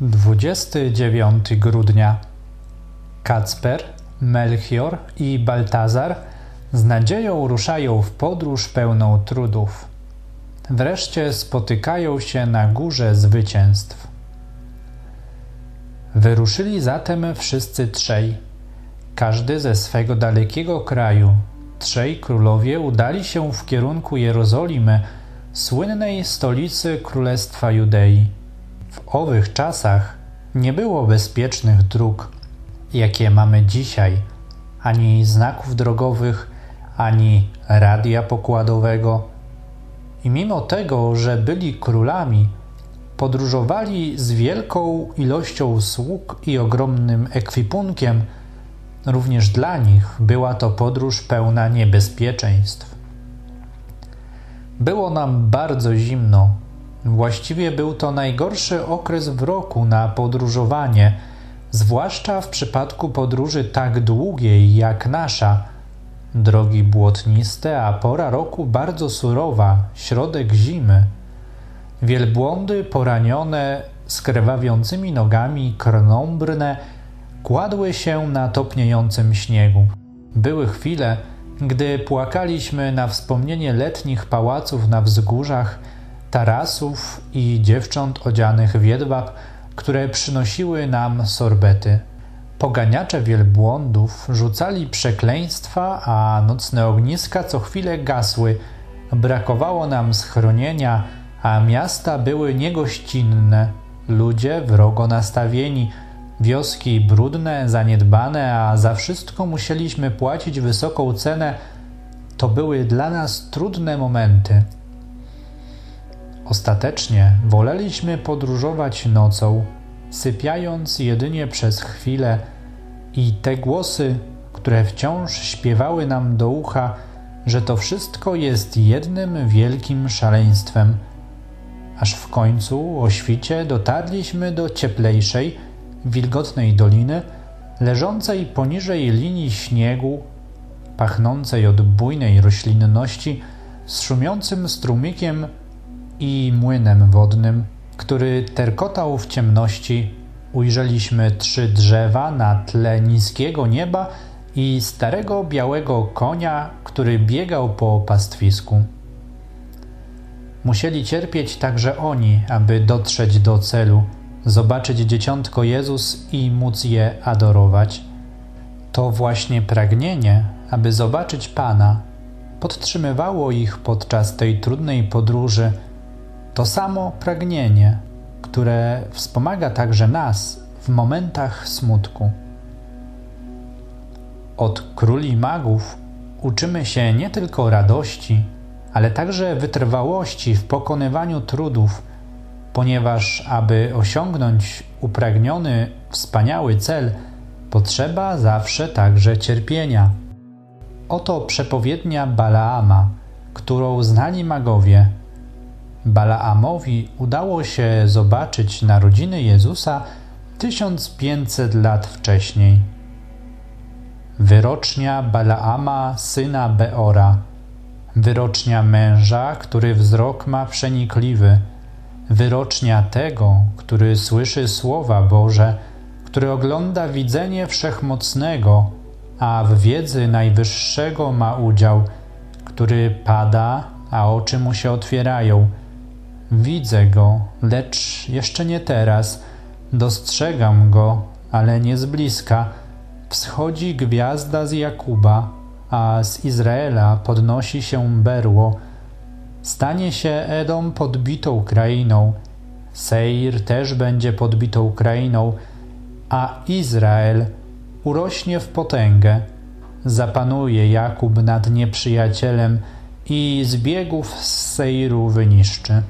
29 grudnia. Kacper, Melchior i Baltazar z nadzieją ruszają w podróż pełną trudów. Wreszcie spotykają się na górze zwycięstw. Wyruszyli zatem wszyscy trzej, każdy ze swego dalekiego kraju. Trzej królowie udali się w kierunku Jerozolimy, słynnej stolicy Królestwa Judei. W owych czasach nie było bezpiecznych dróg, jakie mamy dzisiaj, ani znaków drogowych, ani radia pokładowego. I mimo tego, że byli królami, podróżowali z wielką ilością sług i ogromnym ekwipunkiem, również dla nich była to podróż pełna niebezpieczeństw. Było nam bardzo zimno. Właściwie był to najgorszy okres w roku na podróżowanie, zwłaszcza w przypadku podróży tak długiej jak nasza. Drogi błotniste, a pora roku bardzo surowa, środek zimy. Wielbłądy poranione, z krwawiącymi nogami, krnąbrne, kładły się na topniejącym śniegu. Były chwile, gdy płakaliśmy na wspomnienie letnich pałaców na wzgórzach, tarasów i dziewcząt odzianych w jedwab, które przynosiły nam sorbety. Poganiacze wielbłądów rzucali przekleństwa, a nocne ogniska co chwilę gasły. Brakowało nam schronienia, a miasta były niegościnne, ludzie wrogo nastawieni, wioski brudne, zaniedbane, a za wszystko musieliśmy płacić wysoką cenę. To były dla nas trudne momenty. Ostatecznie woleliśmy podróżować nocą, sypiając jedynie przez chwilę, i te głosy, które wciąż śpiewały nam do ucha, że to wszystko jest jednym wielkim szaleństwem. Aż w końcu o świcie dotarliśmy do cieplejszej, wilgotnej doliny, leżącej poniżej linii śniegu, pachnącej od bujnej roślinności, z szumiącym strumikiem i młynem wodnym, który terkotał w ciemności. Ujrzeliśmy trzy drzewa na tle niskiego nieba i starego białego konia, który biegał po pastwisku. Musieli cierpieć także oni, aby dotrzeć do celu, zobaczyć dzieciątko Jezus i móc je adorować. To właśnie pragnienie, aby zobaczyć Pana, podtrzymywało ich podczas tej trudnej podróży to samo pragnienie, które wspomaga także nas w momentach smutku. Od króli magów uczymy się nie tylko radości, ale także wytrwałości w pokonywaniu trudów, ponieważ aby osiągnąć upragniony, wspaniały cel, potrzeba zawsze także cierpienia. Oto przepowiednia Balaama, którą znali magowie – Balaamowi udało się zobaczyć narodziny Jezusa 1500 lat wcześniej. Wyrocznia Balaama, syna Beora, wyrocznia męża, który wzrok ma przenikliwy, wyrocznia tego, który słyszy słowa Boże, który ogląda widzenie wszechmocnego, a w wiedzy najwyższego ma udział, który pada, a oczy mu się otwierają – Widzę go, lecz jeszcze nie teraz. Dostrzegam go, ale nie z bliska. Wschodzi gwiazda z Jakuba, a z Izraela podnosi się berło. Stanie się Edom podbitą krainą, Seir też będzie podbitą krainą, a Izrael urośnie w potęgę. Zapanuje Jakub nad nieprzyjacielem i z biegów z Seiru wyniszczy.